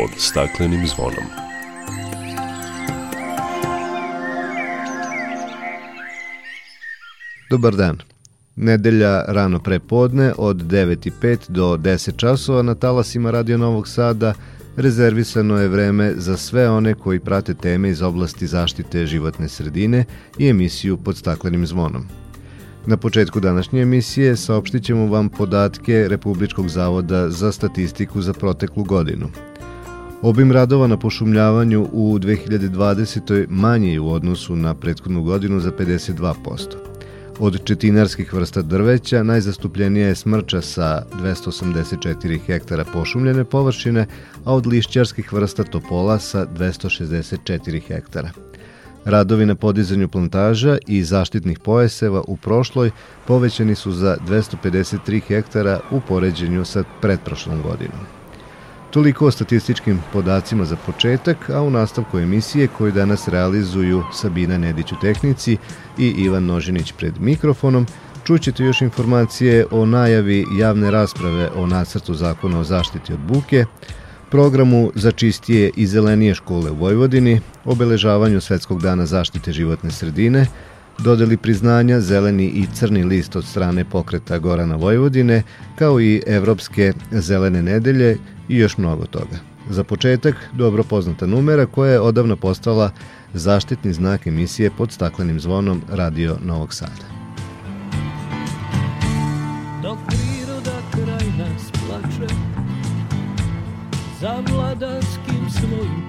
pod staklenim zvonom. Dobar dan. Nedelja rano pre podne od 9.05 do 10 časova na talasima Radio Novog Sada rezervisano je vreme za sve one koji prate teme iz oblasti zaštite životne sredine i emisiju pod staklenim zvonom. Na početku današnje emisije saopštit ćemo vam podatke Republičkog zavoda za statistiku za proteklu godinu. Obim radova na pošumljavanju u 2020. manji je u odnosu na prethodnu godinu za 52%. Od četinarskih vrsta drveća najzastupljenija je smrča sa 284 hektara pošumljene površine, a od lišćarskih vrsta topola sa 264 hektara. Radovi na podizanju plantaža i zaštitnih pojaseva u prošloj povećani su za 253 hektara u poređenju sa pretprošlom godinom. Toliko o statističkim podacima za početak, a u nastavku emisije koju danas realizuju Sabina Nedić u tehnici i Ivan Nožinić pred mikrofonom, čućete još informacije o najavi javne rasprave o nacrtu zakona o zaštiti od buke, programu za čistije i zelenije škole u Vojvodini, obeležavanju Svetskog dana zaštite životne sredine, dodeli priznanja Zeleni i Crni list od strane pokreta Gorana Vojvodine, kao i Evropske zelene nedelje i još mnogo toga. Za početak, dobro poznata numera koja je odavno postala zaštitni znak emisije pod staklenim zvonom Radio Novog Sada. Dok priroda kraj nas plače za vladarskim svojim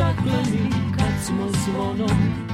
pod staklenim kad smo zvonom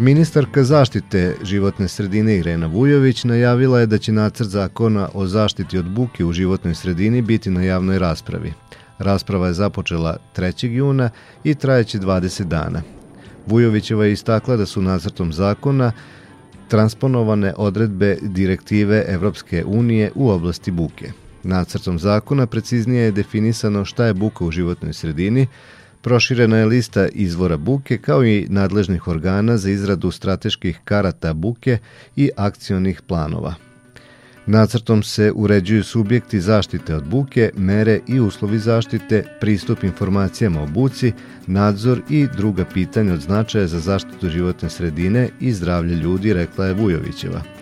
Ministarka zaštite životne sredine Irena Vujović najavila je da će nacrt zakona o zaštiti od buke u životnoj sredini biti na javnoj raspravi. Rasprava je započela 3. juna i trajeće 20 dana. Vujovićeva je istakla da su nacrtom zakona transponovane odredbe direktive Evropske unije u oblasti buke. Nacrtom zakona preciznije je definisano šta je buka u životnoj sredini, Proširena je lista izvora buke kao i nadležnih organa za izradu strateških karata buke i akcionih planova. Nacrtom se uređuju subjekti zaštite od buke, mere i uslovi zaštite, pristup informacijama o buci, nadzor i druga pitanja od značaja za zaštitu životne sredine i zdravlje ljudi, rekla je Vujovićeva.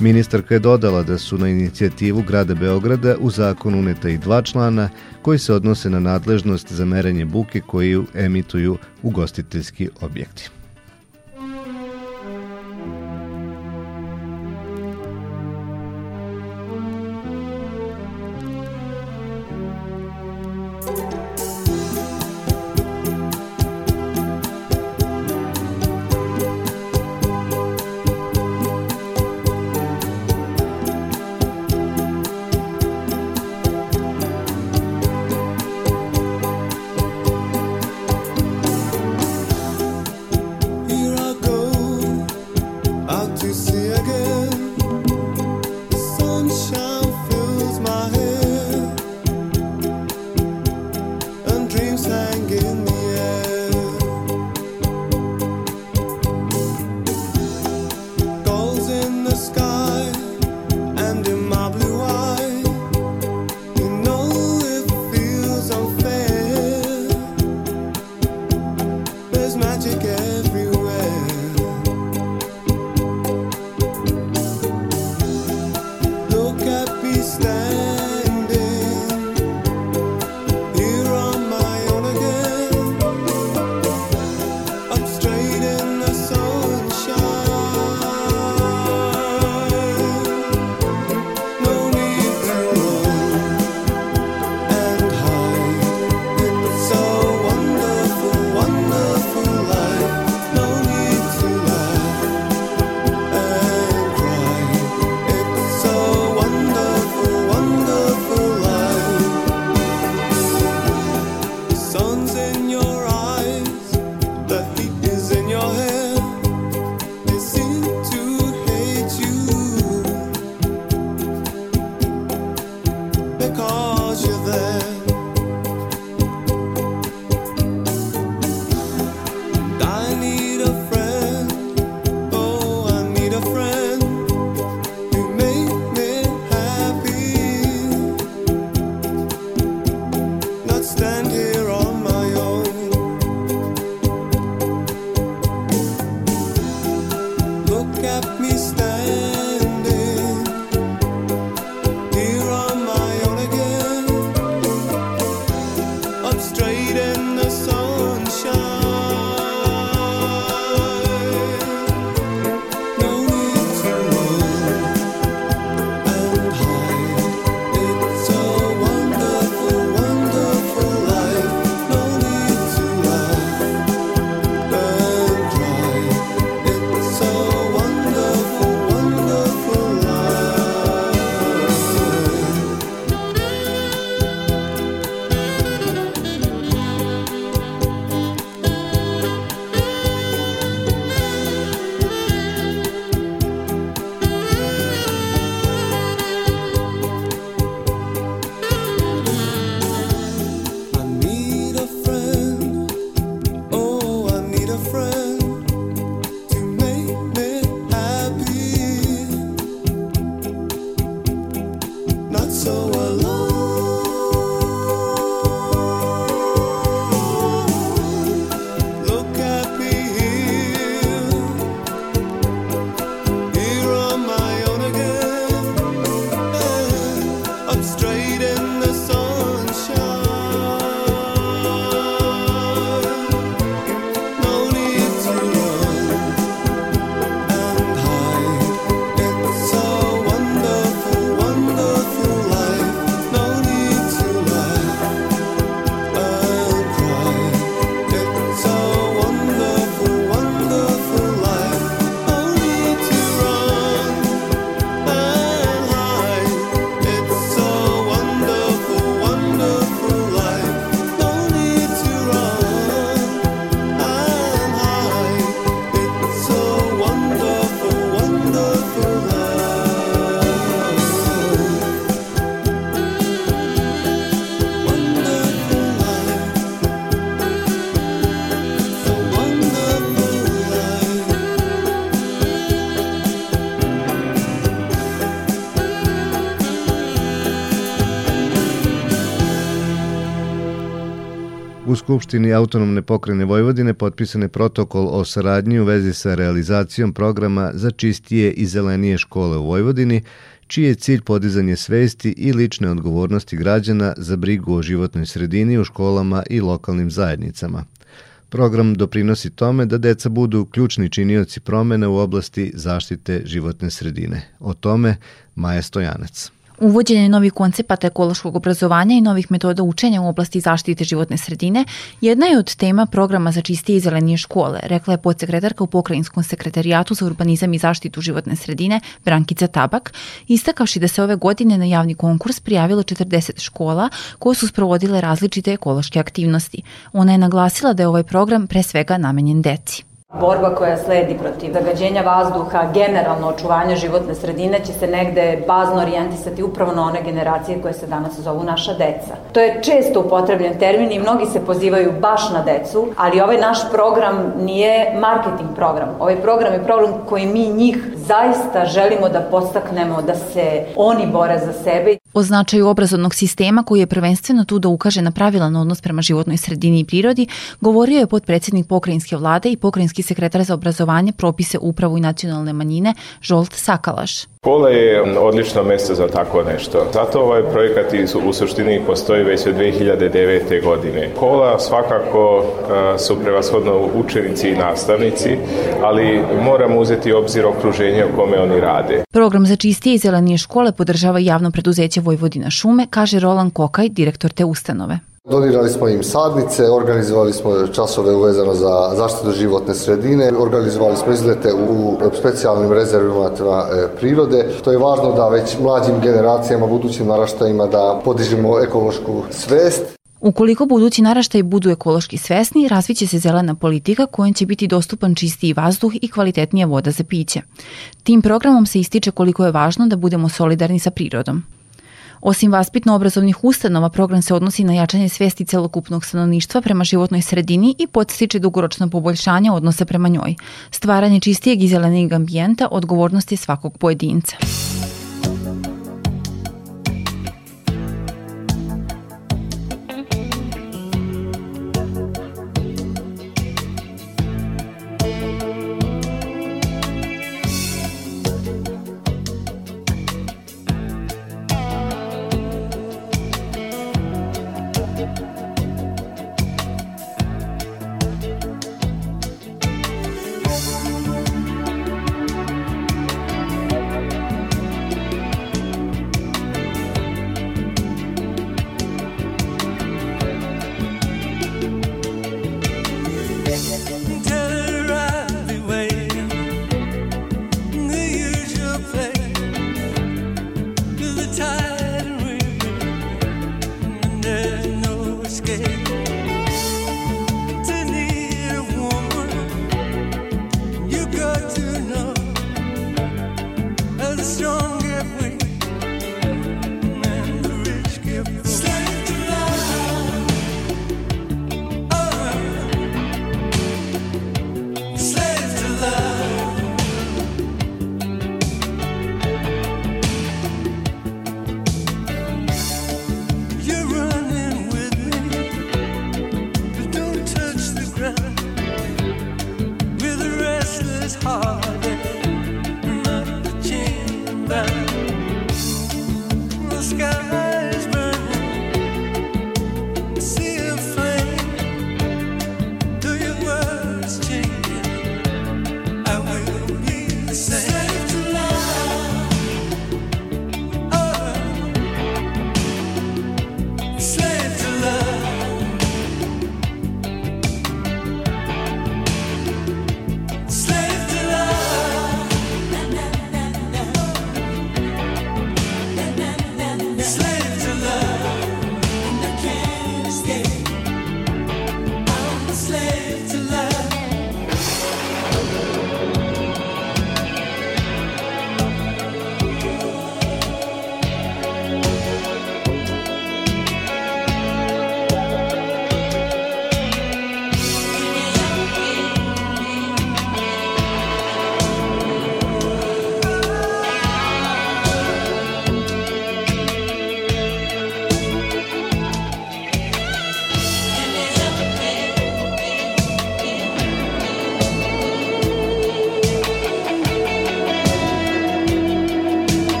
Ministarka je dodala da su na inicijativu grada Beograda u zakon uneta i dva člana koji se odnose na nadležnost za merenje buke koju emituju ugostiteljski objekti. Skupštini autonomne pokrene Vojvodine potpisan je protokol o saradnji u vezi sa realizacijom programa za čistije i zelenije škole u Vojvodini, čiji je cilj podizanje svesti i lične odgovornosti građana za brigu o životnoj sredini u školama i lokalnim zajednicama. Program doprinosi tome da deca budu ključni činioci promene u oblasti zaštite životne sredine. O tome Maja Stojanac. Uvođenje novih koncepata ekološkog obrazovanja i novih metoda učenja u oblasti zaštite životne sredine jedna je od tema programa za čistije i zelenije škole, rekla je podsekretarka u Pokrajinskom sekretarijatu za urbanizam i zaštitu životne sredine Brankica Tabak, istakavši da se ove godine na javni konkurs prijavilo 40 škola koje su sprovodile različite ekološke aktivnosti. Ona je naglasila da je ovaj program pre svega namenjen deci. Borba koja sledi protiv zagađenja vazduha, generalno očuvanje životne sredine će se negde bazno orijentisati upravo na one generacije koje se danas zovu naša deca. To je često upotrebljen termin i mnogi se pozivaju baš na decu, ali ovaj naš program nije marketing program. Ovaj program je program koji mi njih zaista želimo da postaknemo da se oni bore za sebe. O značaju obrazovnog sistema koji je prvenstveno tu da ukaže na pravilan odnos prema životnoj sredini i prirodi, govorio je podpredsednik pokrajinske vlade i pokrajinski sekretar za obrazovanje, propise, upravu i nacionalne manjine Žolt Sakalaš. Škola je odlično mesto za tako nešto. Zato ovaj projekat u suštini postoji već od 2009. godine. Škola svakako su prevashodno učenici i nastavnici, ali moramo uzeti obzir okruženje u kome oni rade. Program za čistije i zelenije škole podržava javno preduzeće Vojvodina šume, kaže Roland Kokaj, direktor te ustanove. Donirali smo im sadnice, organizovali smo časove uvezano za zaštitu životne sredine, organizovali smo izlete u specijalnim rezervima e, prirode. To je važno da već mlađim generacijama, budućim naraštajima da podižemo ekološku svest. Ukoliko budući naraštaj budu ekološki svesni, razviće se zelena politika kojom će biti dostupan čistiji vazduh i kvalitetnija voda za piće. Tim programom se ističe koliko je važno da budemo solidarni sa prirodom. Osim vaspitno-obrazovnih ustanova, program se odnosi na jačanje svesti celokupnog stanovništva prema životnoj sredini i podstiče dugoročno poboljšanje odnosa prema njoj. Stvaranje čistijeg i zelenijeg ambijenta odgovornost je svakog pojedinca.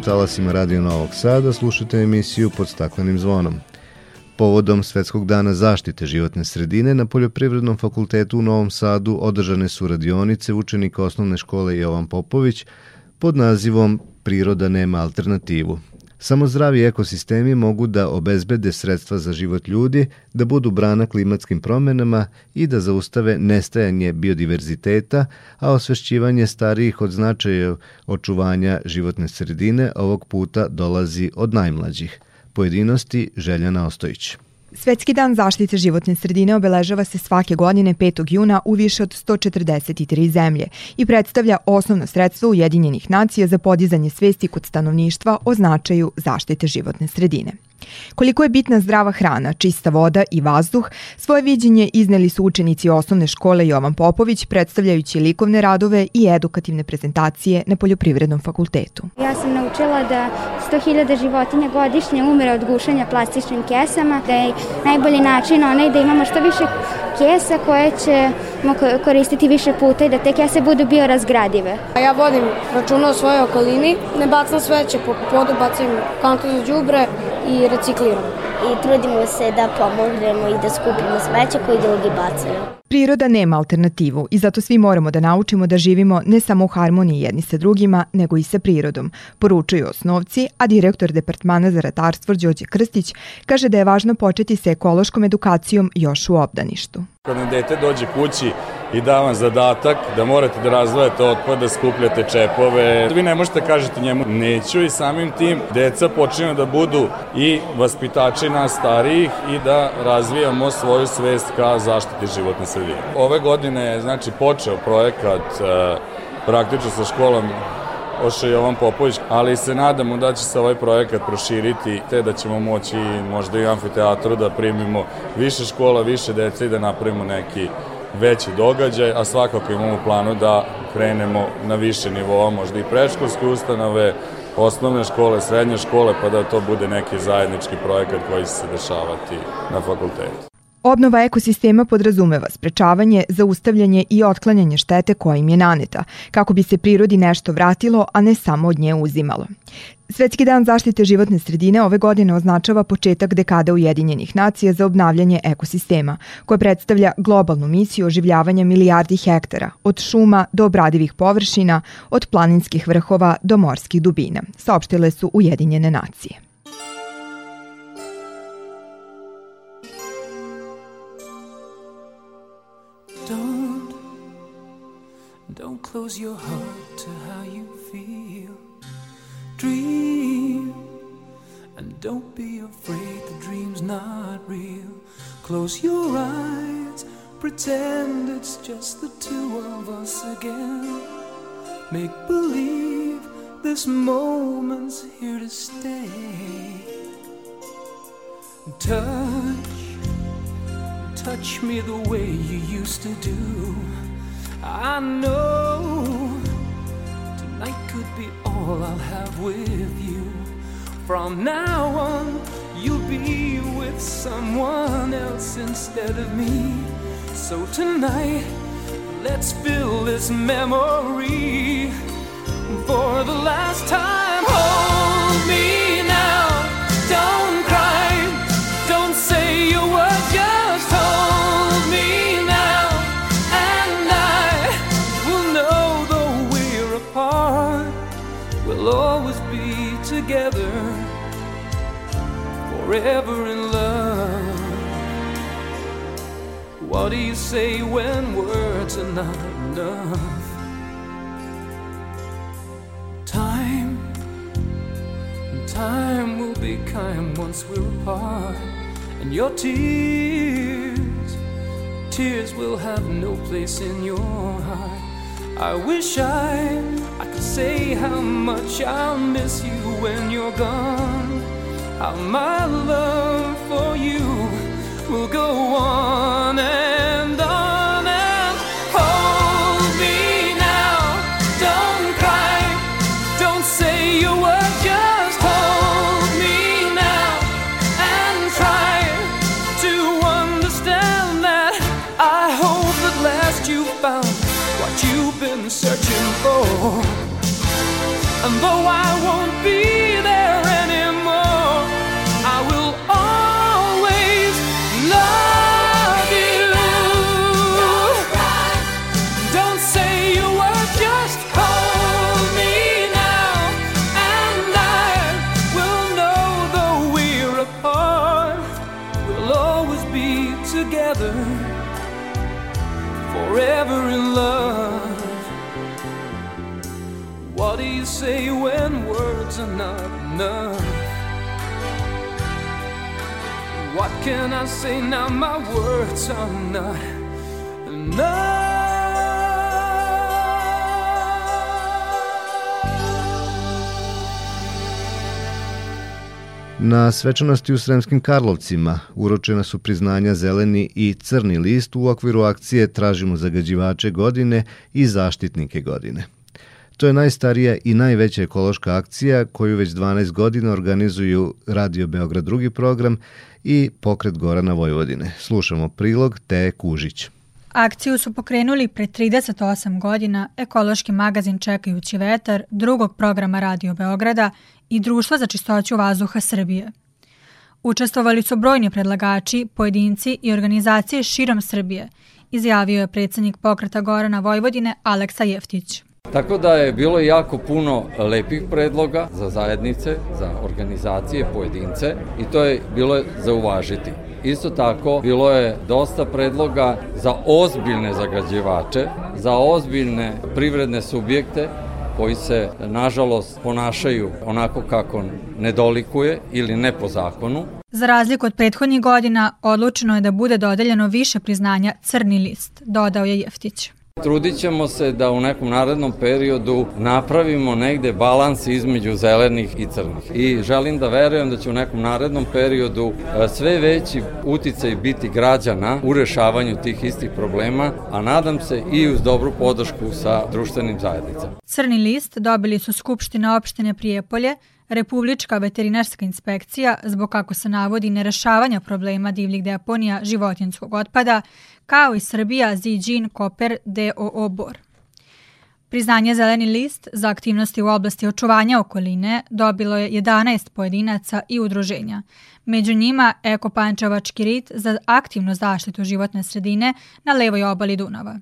Na talasima Radio Novog Sada, slušate emisiju pod staklenim zvonom. Povodom Svetskog dana zaštite životne sredine na Poljoprivrednom fakultetu u Novom Sadu održane su radionice učenika osnovne škole Jovan Popović pod nazivom Priroda nema alternativu. Samo zdravi ekosistemi mogu da obezbede sredstva za život ljudi, da budu brana klimatskim promenama i da zaustave nestajanje biodiverziteta, a osvešćivanje starijih od značaja očuvanja životne sredine ovog puta dolazi od najmlađih. Pojedinosti Željana Ostojić. Svetski dan zaštite životne sredine obeležava se svake godine 5. juna u više od 143 zemlje i predstavlja osnovno sredstvo Ujedinjenih nacija za podizanje svesti kod stanovništva o značaju zaštite životne sredine. Koliko je bitna zdrava hrana, čista voda i vazduh, svoje viđenje izneli su učenici osnovne škole Jovan Popović predstavljajući likovne radove i edukativne prezentacije na Poljoprivrednom fakultetu. Ja sam naučila da 100.000 životinja godišnje umre od gušanja plastičnim kesama, da je najbolji način onaj da imamo što više kesa koje ćemo koristiti više puta i da te kese budu biorazgradive. Ja vodim računa o svojoj okolini, ne bacam sveće po podu, bacim kantu za džubre i recikliramo. I trudimo se da pomognemo i da skupimo smeće koji drugi bacaju. Priroda nema alternativu i zato svi moramo da naučimo da živimo ne samo u harmoniji jedni sa drugima, nego i sa prirodom, poručuju osnovci, a direktor Departmana za ratarstvo Đorđe Krstić kaže da je važno početi sa ekološkom edukacijom još u obdaništu. Kad nam dete dođe kući i da vam zadatak da morate da razvojate otpad, da skupljate čepove, vi ne možete kažete njemu neću i samim tim deca počinju da budu i vaspitači nas starijih i da razvijamo svoju svest ka zaštiti životne sredine. Ove godine je znači počeo projekat e, praktično sa školom Oša Jovan Popović, ali se nadamo da će se ovaj projekat proširiti te da ćemo moći možda i amfiteatru da primimo više škola, više dece i da napravimo neki veći događaj, a svakako imamo planu da krenemo na više nivoa, možda i predškolske ustanove, osnovne škole, srednje škole, pa da to bude neki zajednički projekat koji će se dešavati na fakultetu. Obnova ekosistema podrazumeva sprečavanje, zaustavljanje i otklanjanje štete koja im je naneta, kako bi se prirodi nešto vratilo, a ne samo od nje uzimalo. Svetski dan zaštite životne sredine ove godine označava početak dekada Ujedinjenih nacija za obnavljanje ekosistema, koja predstavlja globalnu misiju oživljavanja milijardi hektara, od šuma do obradivih površina, od planinskih vrhova do morskih dubina, saopštile su Ujedinjene nacije. Close your heart to how you feel. Dream, and don't be afraid the dream's not real. Close your eyes, pretend it's just the two of us again. Make believe this moment's here to stay. Touch, touch me the way you used to do. I know tonight could be all I'll have with you. From now on, you'll be with someone else instead of me. So tonight, let's fill this memory for the last time. Forever in love. What do you say when words are not enough? Time, time will be kind once we're apart, and your tears, tears will have no place in your heart. I wish I I could say how much I'll miss you when you're gone. How my love for you will go on and on and hold me now. Don't cry, don't say your word, just hold me now and try to understand that. I hope at last you found what you've been searching for. And though I won't be enough? What can I say now? My words are not Na svečanosti u Sremskim Karlovcima uročena su priznanja Zeleni i Crni list u okviru akcije Tražimo zagađivače godine i zaštitnike godine. To je najstarija i najveća ekološka akcija koju već 12 godina organizuju Radio Beograd drugi program i Pokret Gorana Vojvodine. Slušamo prilog Te Kužić. Akciju su pokrenuli pre 38 godina ekološki magazin Čekajući vetar drugog programa Radio Beograda i Društva za čistoću vazduha Srbije. Učestvovali su brojni predlagači, pojedinci i organizacije širom Srbije, izjavio je predsednik pokreta Gorana Vojvodine Aleksa Jeftić. Tako da je bilo jako puno lepih predloga za zajednice, za organizacije, pojedince i to je bilo za uvažiti. Isto tako bilo je dosta predloga za ozbiljne zagađivače, za ozbiljne privredne subjekte koji se nažalost ponašaju onako kako ne dolikuje ili ne po zakonu. Za razliku od prethodnih godina, odlučeno je da bude dodeljeno više priznanja Crni list, dodao je Jeftić. Trudit ćemo se da u nekom narednom periodu napravimo negde balans između zelenih i crnih. I želim da verujem da će u nekom narednom periodu e, sve veći uticaj biti građana u rešavanju tih istih problema, a nadam se i uz dobru podršku sa društvenim zajednicama. Crni list dobili su Skupština opštine Prijepolje, Republička veterinarska inspekcija zbog kako se navodi nerešavanja problema divljih deponija životinskog otpada, kao i Srbija Ziđin Koper DOO Bor. Priznanje Zeleni list za aktivnosti u oblasti očuvanja okoline dobilo je 11 pojedinaca i udruženja. Među njima Eko Pančevački rit za aktivnu zaštitu životne sredine na levoj obali Dunava.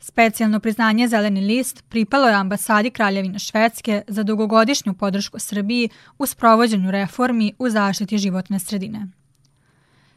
Specijalno priznanje Zeleni list pripalo je ambasadi Kraljevine Švedske za dugogodišnju podršku Srbiji u sprovođenju reformi u zaštiti životne sredine.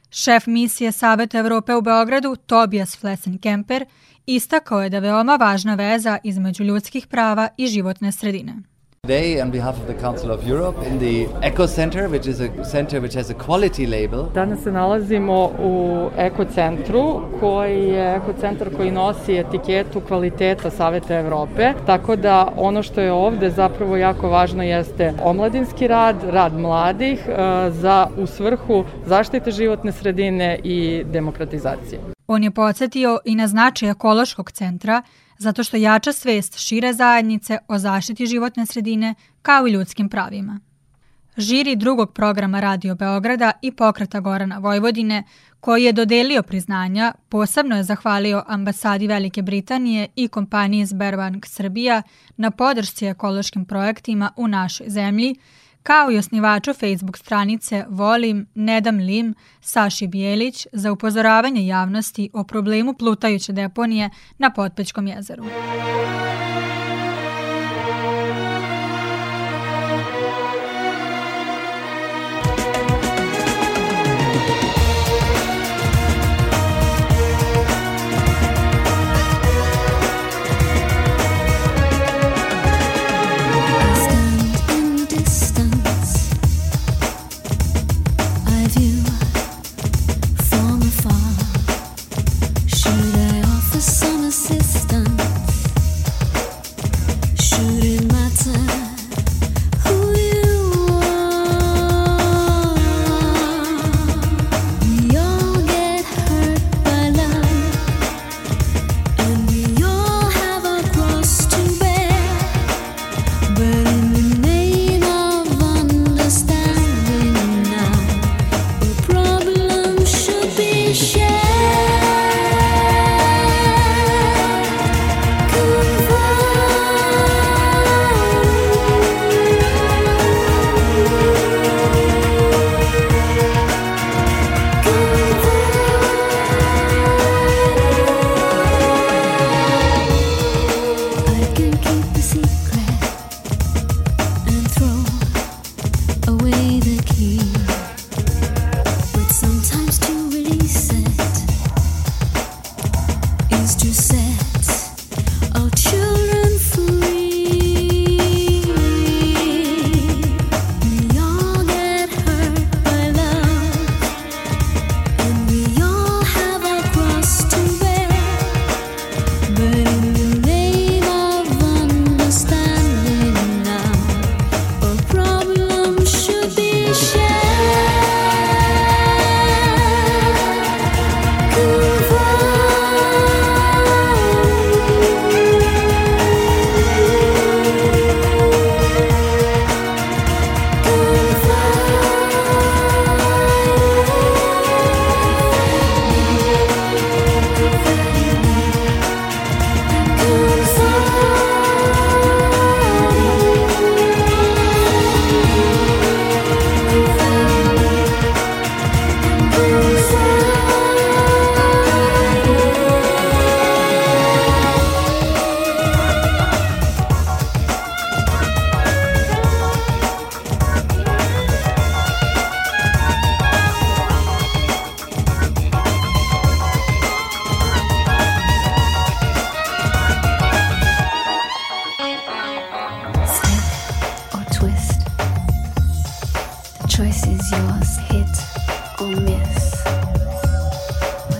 Šef misije Saveta Evrope u Beogradu, Tobias Flesen-Kemper, istakao je da veoma važna veza između ljudskih prava i životne sredine. Today, on behalf of the Council of Europe, in the Eco Center, which is a center which has a quality label. Danas se nalazimo u Eko centru, koji je Eko centar koji nosi etiketu kvaliteta Saveta Evrope, tako da ono što je ovde zapravo jako važno jeste omladinski rad, rad mladih e, za u svrhu zaštite životne sredine i demokratizacije. On je podsjetio i na značaj ekološkog centra, zato što jača svest šire zajednice o zaštiti životne sredine kao i ljudskim pravima. Žiri drugog programa Radio Beograda i pokreta Gorana Vojvodine, koji je dodelio priznanja, posebno je zahvalio ambasadi Velike Britanije i kompaniji Sberbank Srbija na podršci ekološkim projektima u našoj zemlji, kao i osnivaču Facebook stranice Volim, Nedam Lim, Saši Bijelić za upozoravanje javnosti o problemu plutajuće deponije na Potpećkom jezeru.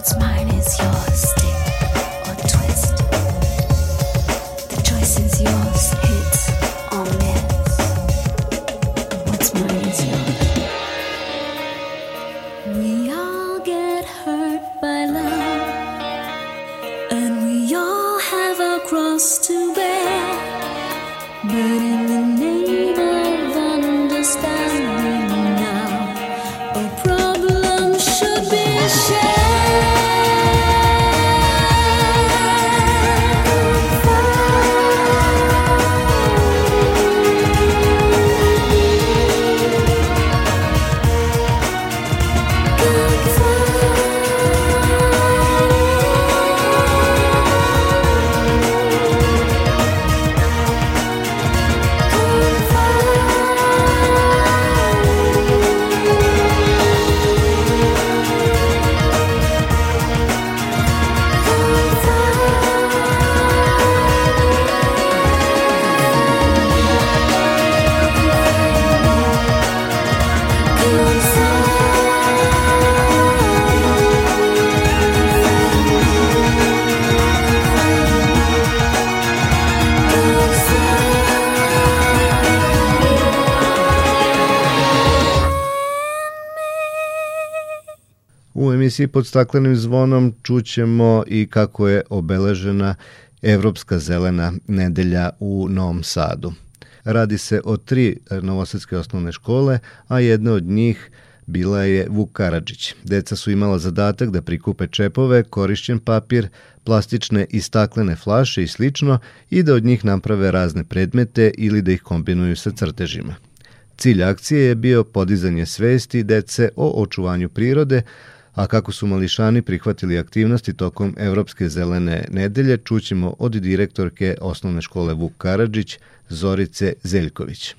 It's mine. Emisiji pod staklenim zvonom čućemo i kako je obeležena Evropska zelena nedelja u Novom Sadu. Radi se o tri novosadske osnovne škole, a jedna od njih bila je Vuk Karadžić. Deca su imala zadatak da prikupe čepove, korišćen papir, plastične i staklene flaše i slično i da od njih naprave razne predmete ili da ih kombinuju sa crtežima. Cilj akcije je bio podizanje svesti dece o očuvanju prirode, a kako su mališani prihvatili aktivnosti tokom Evropske zelene nedelje, čućemo od direktorke osnovne škole Vuk Karadžić, Zorice Zeljković.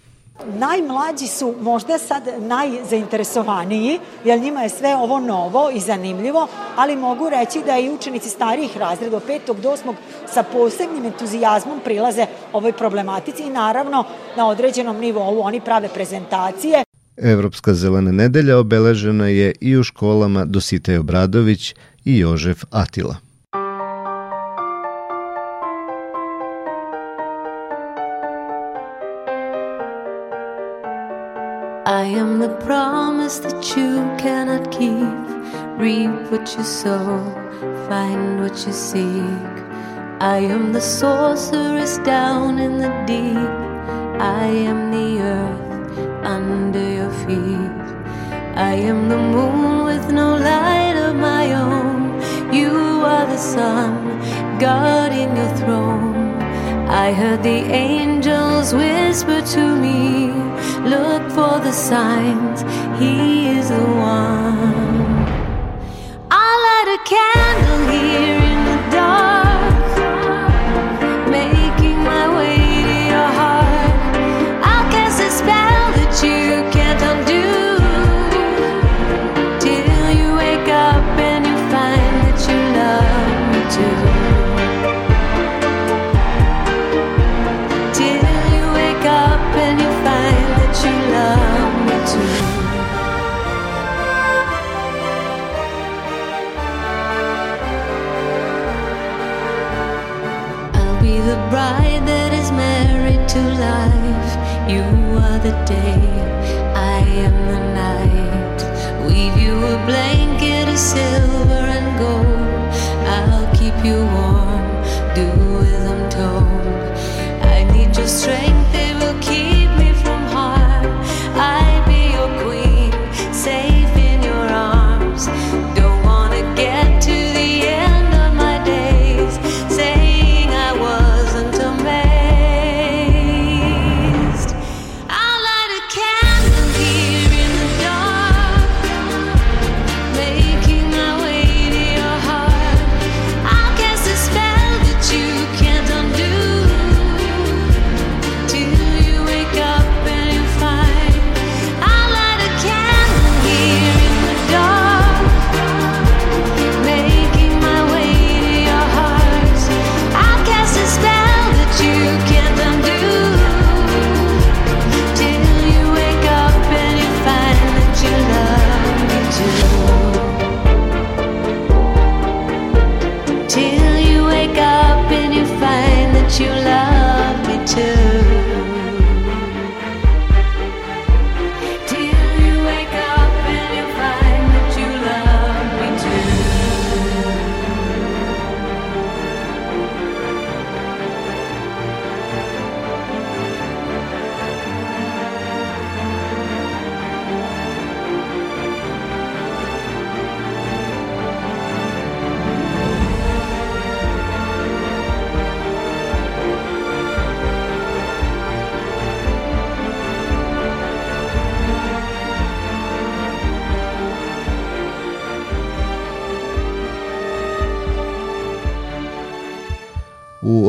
Najmlađi su možda sad najzainteresovaniji, jer njima je sve ovo novo i zanimljivo, ali mogu reći da i učenici starijih razreda od 5. do 8. sa posebnim entuzijazmom prilaze ovoj problematici i naravno na određenom nivou oni prave prezentacije. Evropska zelena nedelja obeležena je i u školama Dositej Obradović i Jožef Atila. I am the promise that you cannot keep. Reap what you sow, find what you seek. I am the sorceress down in the deep. I am the earth under your feet. I am the moon with no light of my own. You are the sun, guarding your throne. I heard the angels whisper to me, Look for the signs, He is the one. I'll light a candle here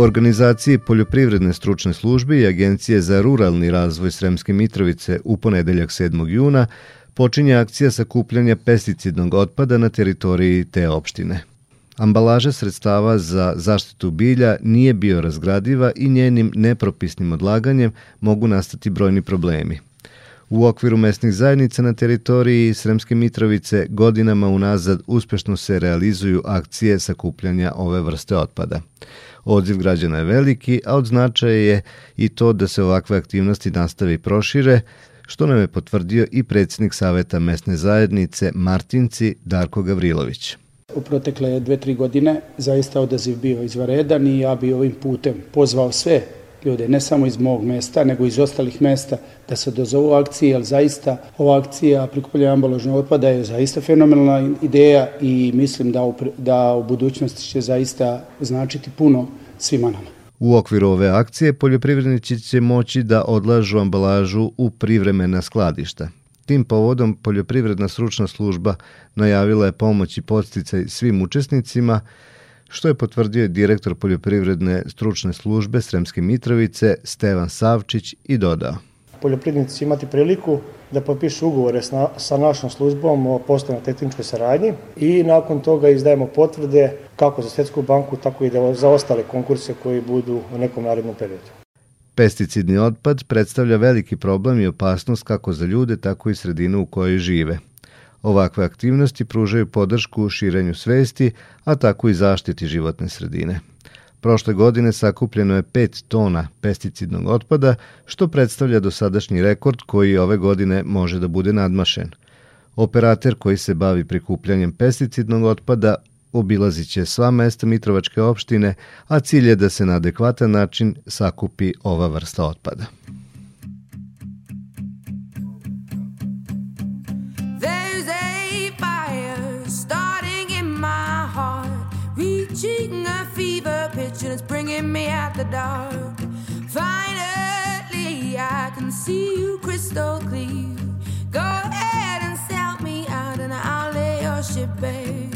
organizaciji Poljoprivredne stručne službe i Agencije za ruralni razvoj Sremske Mitrovice u ponedeljak 7. juna počinje akcija sakupljanja pesticidnog otpada na teritoriji te opštine. Ambalaža sredstava za zaštitu bilja nije bio razgradiva i njenim nepropisnim odlaganjem mogu nastati brojni problemi. U okviru mesnih zajednica na teritoriji Sremske Mitrovice godinama unazad uspešno se realizuju akcije sakupljanja ove vrste otpada. Odziv građana je veliki, a od značaja je i to da se ovakve aktivnosti nastave i prošire, što nam je potvrdio i predsjednik Saveta mesne zajednice Martinci Darko Gavrilović. U protekle dve, tri godine zaista odaziv bio izvaredan i ja bi ovim putem pozvao sve ljude, ne samo iz mog mesta, nego iz ostalih mesta da se dozovu akcije, jer zaista ova akcija prikupljanja ambalažnog otpada je zaista fenomenalna ideja i mislim da u, da u budućnosti će zaista značiti puno svima nama. U okviru ove akcije poljoprivrednici će moći da odlažu ambalažu u privremena skladišta. Tim povodom Poljoprivredna stručna služba najavila je pomoć i podsticaj svim učesnicima, što je potvrdio direktor Poljoprivredne stručne službe Sremske Mitrovice Stevan Savčić i dodao. Poljoprivrednici imati priliku da potpišu ugovore sa našom službom o poslovnoj tehničkoj saradnji i nakon toga izdajemo potvrde kako za Svetsku banku, tako i da za ostale konkurse koji budu u nekom narednom periodu. Pesticidni otpad predstavlja veliki problem i opasnost kako za ljude, tako i sredinu u kojoj žive. Ovakve aktivnosti pružaju podršku širenju svesti, a tako i zaštiti životne sredine. Prošle godine sakupljeno je 5 tona pesticidnog otpada, što predstavlja dosadašnji rekord koji ove godine može da bude nadmašen. Operater koji se bavi prikupljanjem pesticidnog otpada obilazit će sva mesta Mitrovačke opštine, a cilj je da se na adekvatan način sakupi ova vrsta otpada. Fever pitch and it's bringing me out the dark. Finally, I can see you crystal clear. Go ahead and sell me out, and I'll lay your ship bare.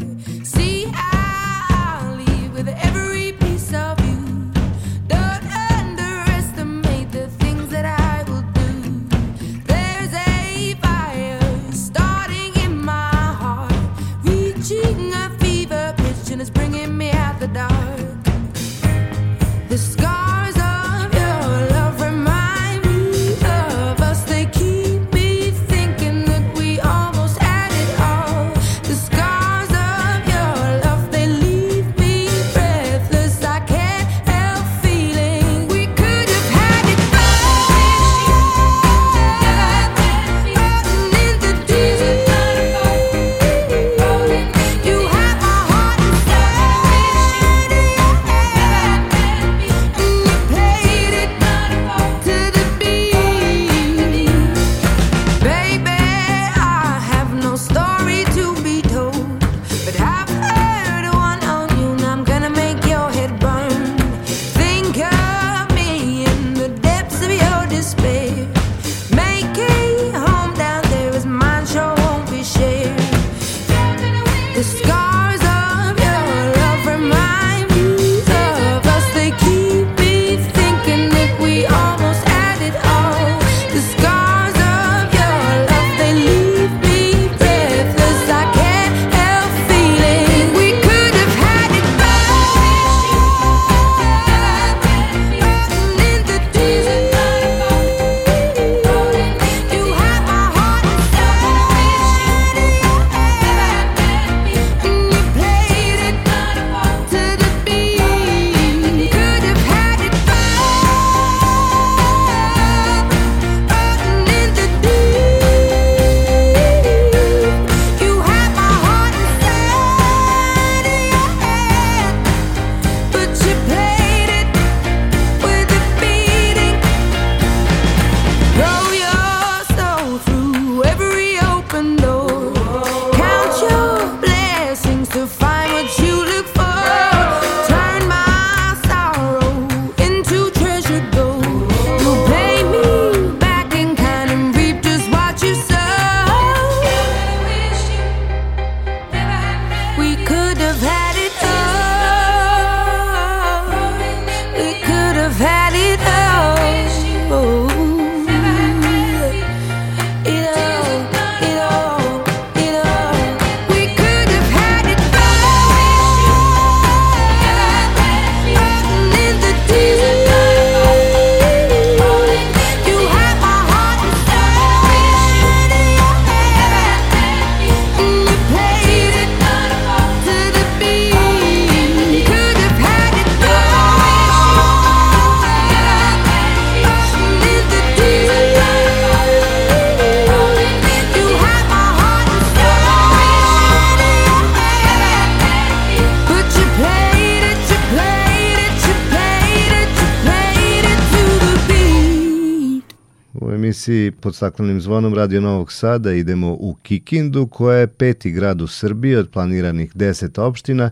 Emisiji pod staklenim zvonom Radio Novog Sada idemo u Kikindu, koja je peti grad u Srbiji od planiranih 10 opština,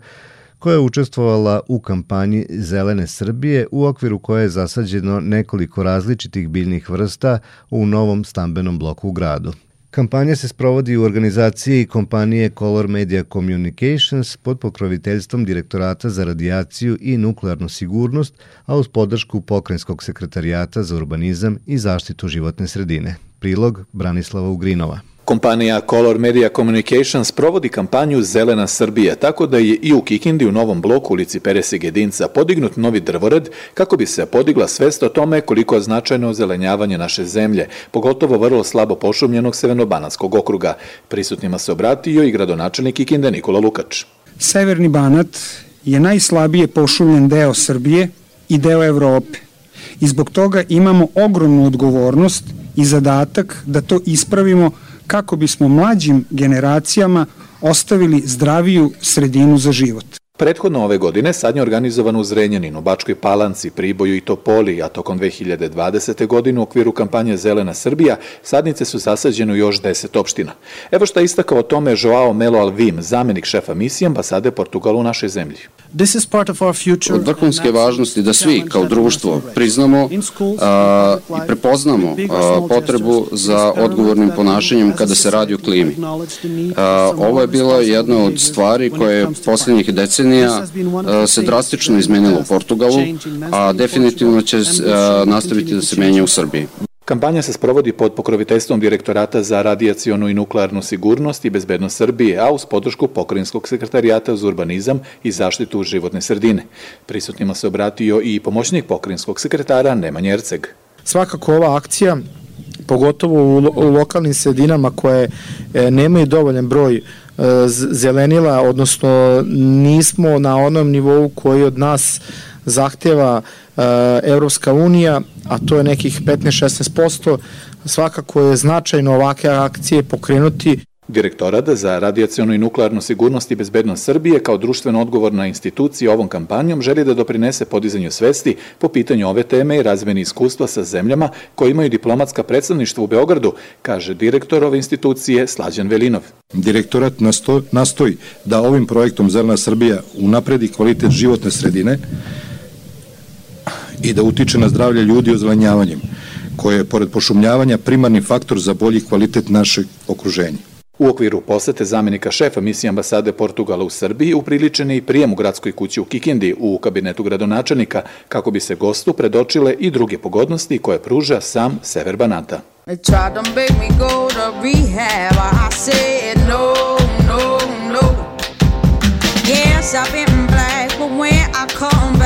koja je učestvovala u kampanji Zelene Srbije u okviru koje je zasađeno nekoliko različitih biljnih vrsta u novom stambenom bloku u gradu. Kampanja se sprovodi u organizaciji kompanije Color Media Communications pod pokroviteljstvom Direktorata za radijaciju i nuklearnu sigurnost, a uz podršku Pokrenjskog sekretarijata za urbanizam i zaštitu životne sredine. Prilog Branislava Ugrinova. Kompanija Color Media Communications provodi kampanju Zelena Srbija, tako da je i u Kikindi u novom bloku ulici Perese Gedinca podignut novi drvored kako bi se podigla svest o tome koliko je značajno ozelenjavanje naše zemlje, pogotovo vrlo slabo pošumljenog Sevenobanatskog okruga. Prisutnima se obratio i gradonačelnik Kikinde Nikola Lukač. Severni Banat je najslabije pošumljen deo Srbije i deo Evrope i zbog toga imamo ogromnu odgovornost i zadatak da to ispravimo kako bismo mlađim generacijama ostavili zdraviju sredinu za život. Prethodno ove godine sadnje organizovan u Zrenjaninu, Bačkoj Palanci, Priboju i Topoli, a tokom 2020. godine u okviru kampanje Zelena Srbija sadnice su zasađene u još 10 opština. Evo šta istakao o tome Joao Melo Alvim, zamenik šefa misije ambasade Portugalu u našoj zemlji. Od vrhunske važnosti da svi kao društvo priznamo a, i prepoznamo a, potrebu za odgovornim ponašanjem kada se radi o klimi. A, ovo je bila jedna od stvari koje je poslednjih decenija se drastično izmenilo u Portugalu, a definitivno će nastaviti da se menja u Srbiji. Kampanja se sprovodi pod pokroviteljstvom Direktorata za radijacionu i nuklearnu sigurnost i bezbednost Srbije, a uz podršku Pokrajinskog sekretarijata za urbanizam i zaštitu životne sredine. Prisutnima se obratio i pomoćnik pokrajinskog sekretara Nemanja Erceg. Svakako ova akcija pogotovo u, u lokalnim sredinama koje e, nemaju dovoljan broj zelenila, odnosno nismo na onom nivou koji od nas zahteva e, Evropska unija, a to je nekih 15-16%, svakako je značajno ovake akcije pokrenuti. Direktorat za radijacionu i nuklearnu sigurnost i bezbednost Srbije kao društveno odgovorna institucija ovom kampanjom želi da doprinese podizanju svesti po pitanju ove teme i razmeni iskustva sa zemljama koje imaju diplomatska predstavništva u Beogradu, kaže direktor ove institucije Slađan Velinov. Direktorat nastoji da ovim projektom Zelena Srbija unapredi kvalitet životne sredine, i da utiče na zdravlje ljudi ozelenjavanjem, koje je, pored pošumljavanja, primarni faktor za bolji kvalitet našeg okruženja. U okviru posete zamenika šefa misije ambasade Portugala u Srbiji upriličen je i prijem u gradskoj kući u Kikindi u kabinetu gradonačelnika kako bi se gostu predočile i druge pogodnosti koje pruža sam Sever Banata. Yes, I've been black, but when I come back,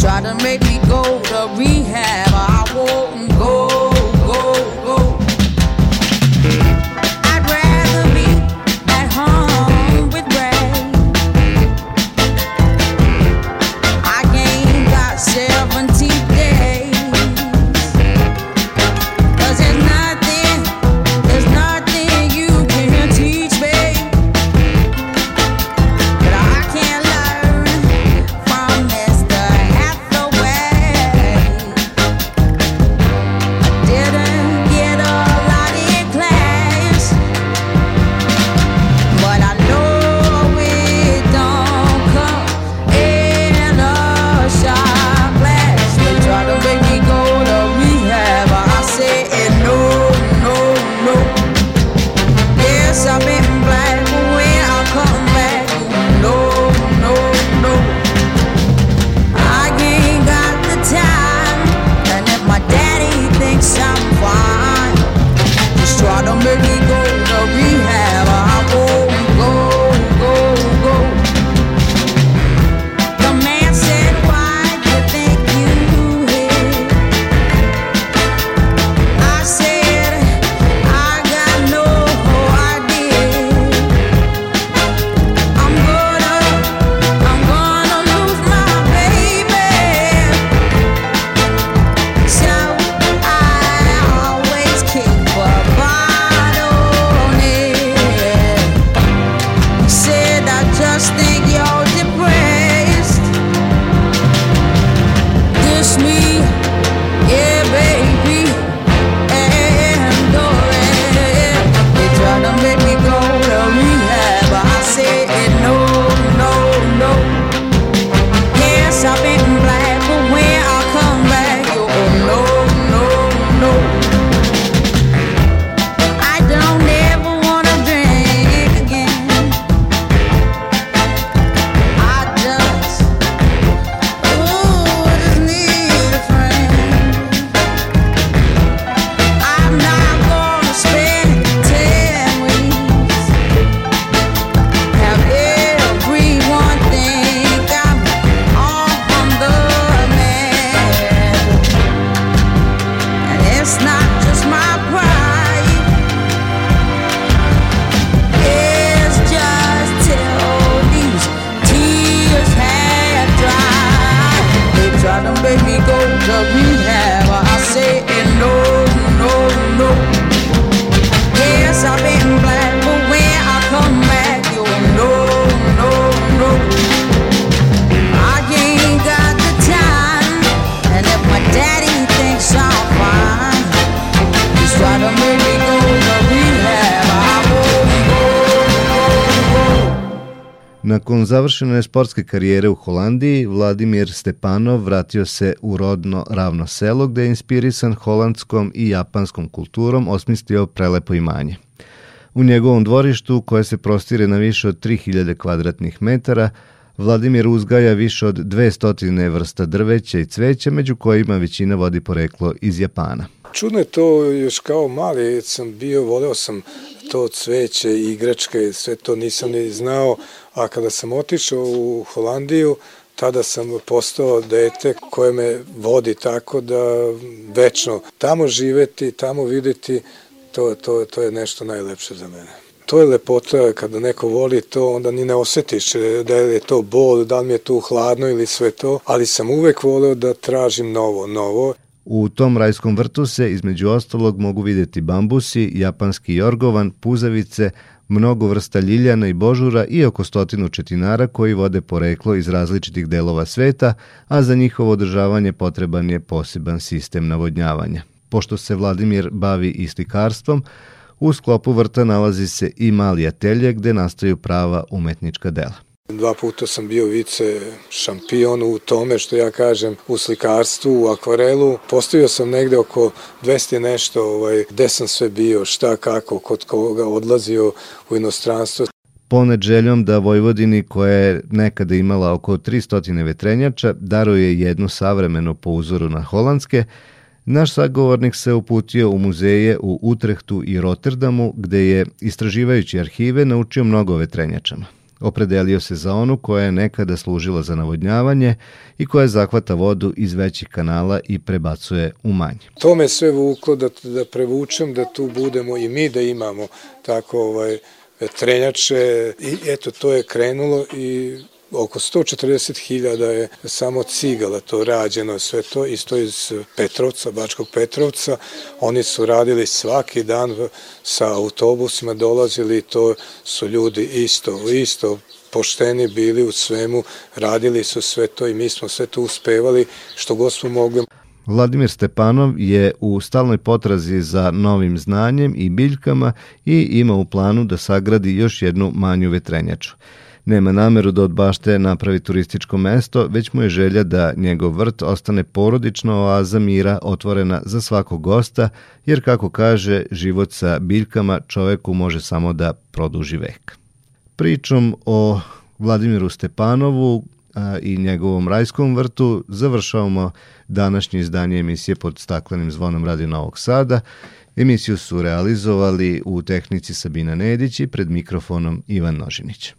try to make me go to rehab. Završene sportske karijere u Holandiji, Vladimir Stepanov vratio se u rodno ravno selo gde je inspirisan holandskom i japanskom kulturom osmislio prelepo imanje. U njegovom dvorištu, koje se prostire na više od 3000 kvadratnih metara, Vladimir uzgaja više od 200 vrsta drveća i cveća, među kojima većina vodi poreklo iz Japana. Čudno je to, još kao mali sam bio, voleo sam to cveće, igračke, sve to nisam ni znao, a kada sam otišao u Holandiju, tada sam postao dete koje me vodi tako da večno tamo živeti, tamo videti, to, to, to je nešto najlepše za mene. To je lepota kada neko voli to, onda ni ne osetiš da je to bol, da li mi je tu hladno ili sve to, ali sam uvek voleo da tražim novo, novo. U tom rajskom vrtu se između ostalog mogu videti bambusi, japanski jorgovan, puzavice, mnogo vrsta ljiljana i božura i oko stotinu četinara koji vode poreklo iz različitih delova sveta, a za njihovo održavanje potreban je poseban sistem navodnjavanja. Pošto se Vladimir bavi istikarstvom, u sklopu vrta nalazi se i mali atelje gde nastaju prava umetnička dela. Dva puta sam bio vice šampion u tome što ja kažem u slikarstvu, u akvarelu. Postavio sam negde oko 200 nešto, ovaj, gde sam sve bio, šta, kako, kod koga odlazio u inostranstvo. Ponet željom da Vojvodini, koja je nekada imala oko 300 vetrenjača, daruje jednu savremenu po uzoru na holandske, Naš sagovornik se uputio u muzeje u Utrehtu i Rotterdamu, gde je, istraživajući arhive, naučio mnogo vetrenjačama. Opredelio se za onu koja je nekada služila za navodnjavanje i koja zahvata vodu iz većih kanala i prebacuje u manje. To me sve vuklo da, da prevučem, da tu budemo i mi da imamo tako ovaj, trenjače i eto to je krenulo i oko 140.000 je samo cigala to rađeno, sve to isto iz Petrovca, Bačkog Petrovca. Oni su radili svaki dan sa autobusima, dolazili to su ljudi isto, isto pošteni bili u svemu, radili su sve to i mi smo sve to uspevali što god smo mogli. Vladimir Stepanov je u stalnoj potrazi za novim znanjem i biljkama i ima u planu da sagradi još jednu manju vetrenjaču. Nema nameru da od bašte napravi turističko mesto, već mu je želja da njegov vrt ostane porodična oaza mira otvorena za svakog gosta, jer kako kaže, život sa biljkama čoveku može samo da produži vek. Pričom o Vladimiru Stepanovu i njegovom rajskom vrtu završavamo današnje izdanje emisije pod staklenim zvonom Radio Novog Sada. Emisiju su realizovali u tehnici Sabina Nedić i pred mikrofonom Ivan Nožinić.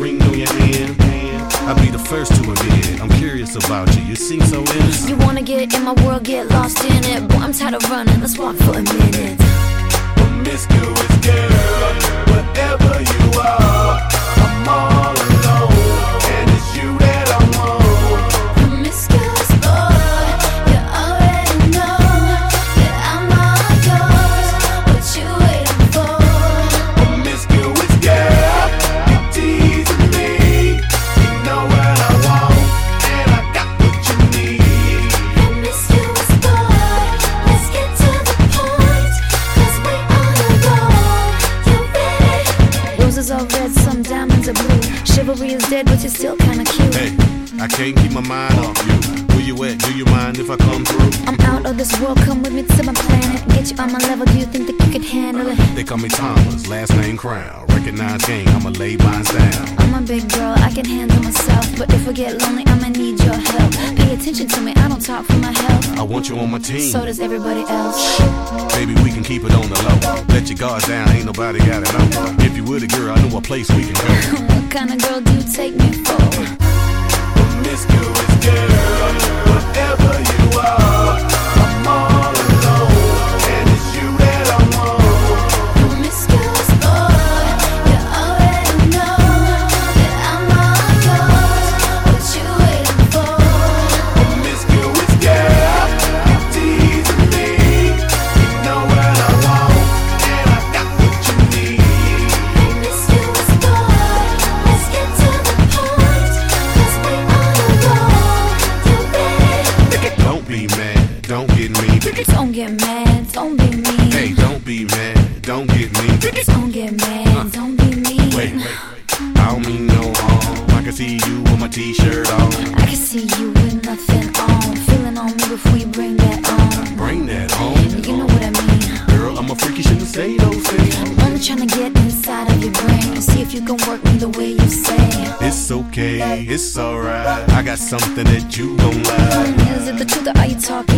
Ring on your hand. I'll be the first to admit it. I'm curious about you. You seem so innocent. You wanna get in my world, get lost in it. Boy, I'm tired of running. Let's walk for a minute. Promiscuous girl, whatever you are, I'm all dead, but you're still kinda cute. Hey, I can't keep my mind off you. You at? Do you mind if I come through? I'm out of this world, come with me to my planet. Get you on my level, do you think that you could handle it? They call me Thomas, last name Crown. Recognize game, I'ma lay mine down. I'm a big girl, I can handle myself. But if I get lonely, I'ma need your help. Pay attention to me, I don't talk for my health. I want you on my team. So does everybody else. Baby, we can keep it on the low. Let your guards down, ain't nobody got it know. If you were the girl, I know a place we can go. What kind of girl do you take me for? Promiscuous girl, whatever you are, it's alright. I got something that you like. Is it the truth or are you talking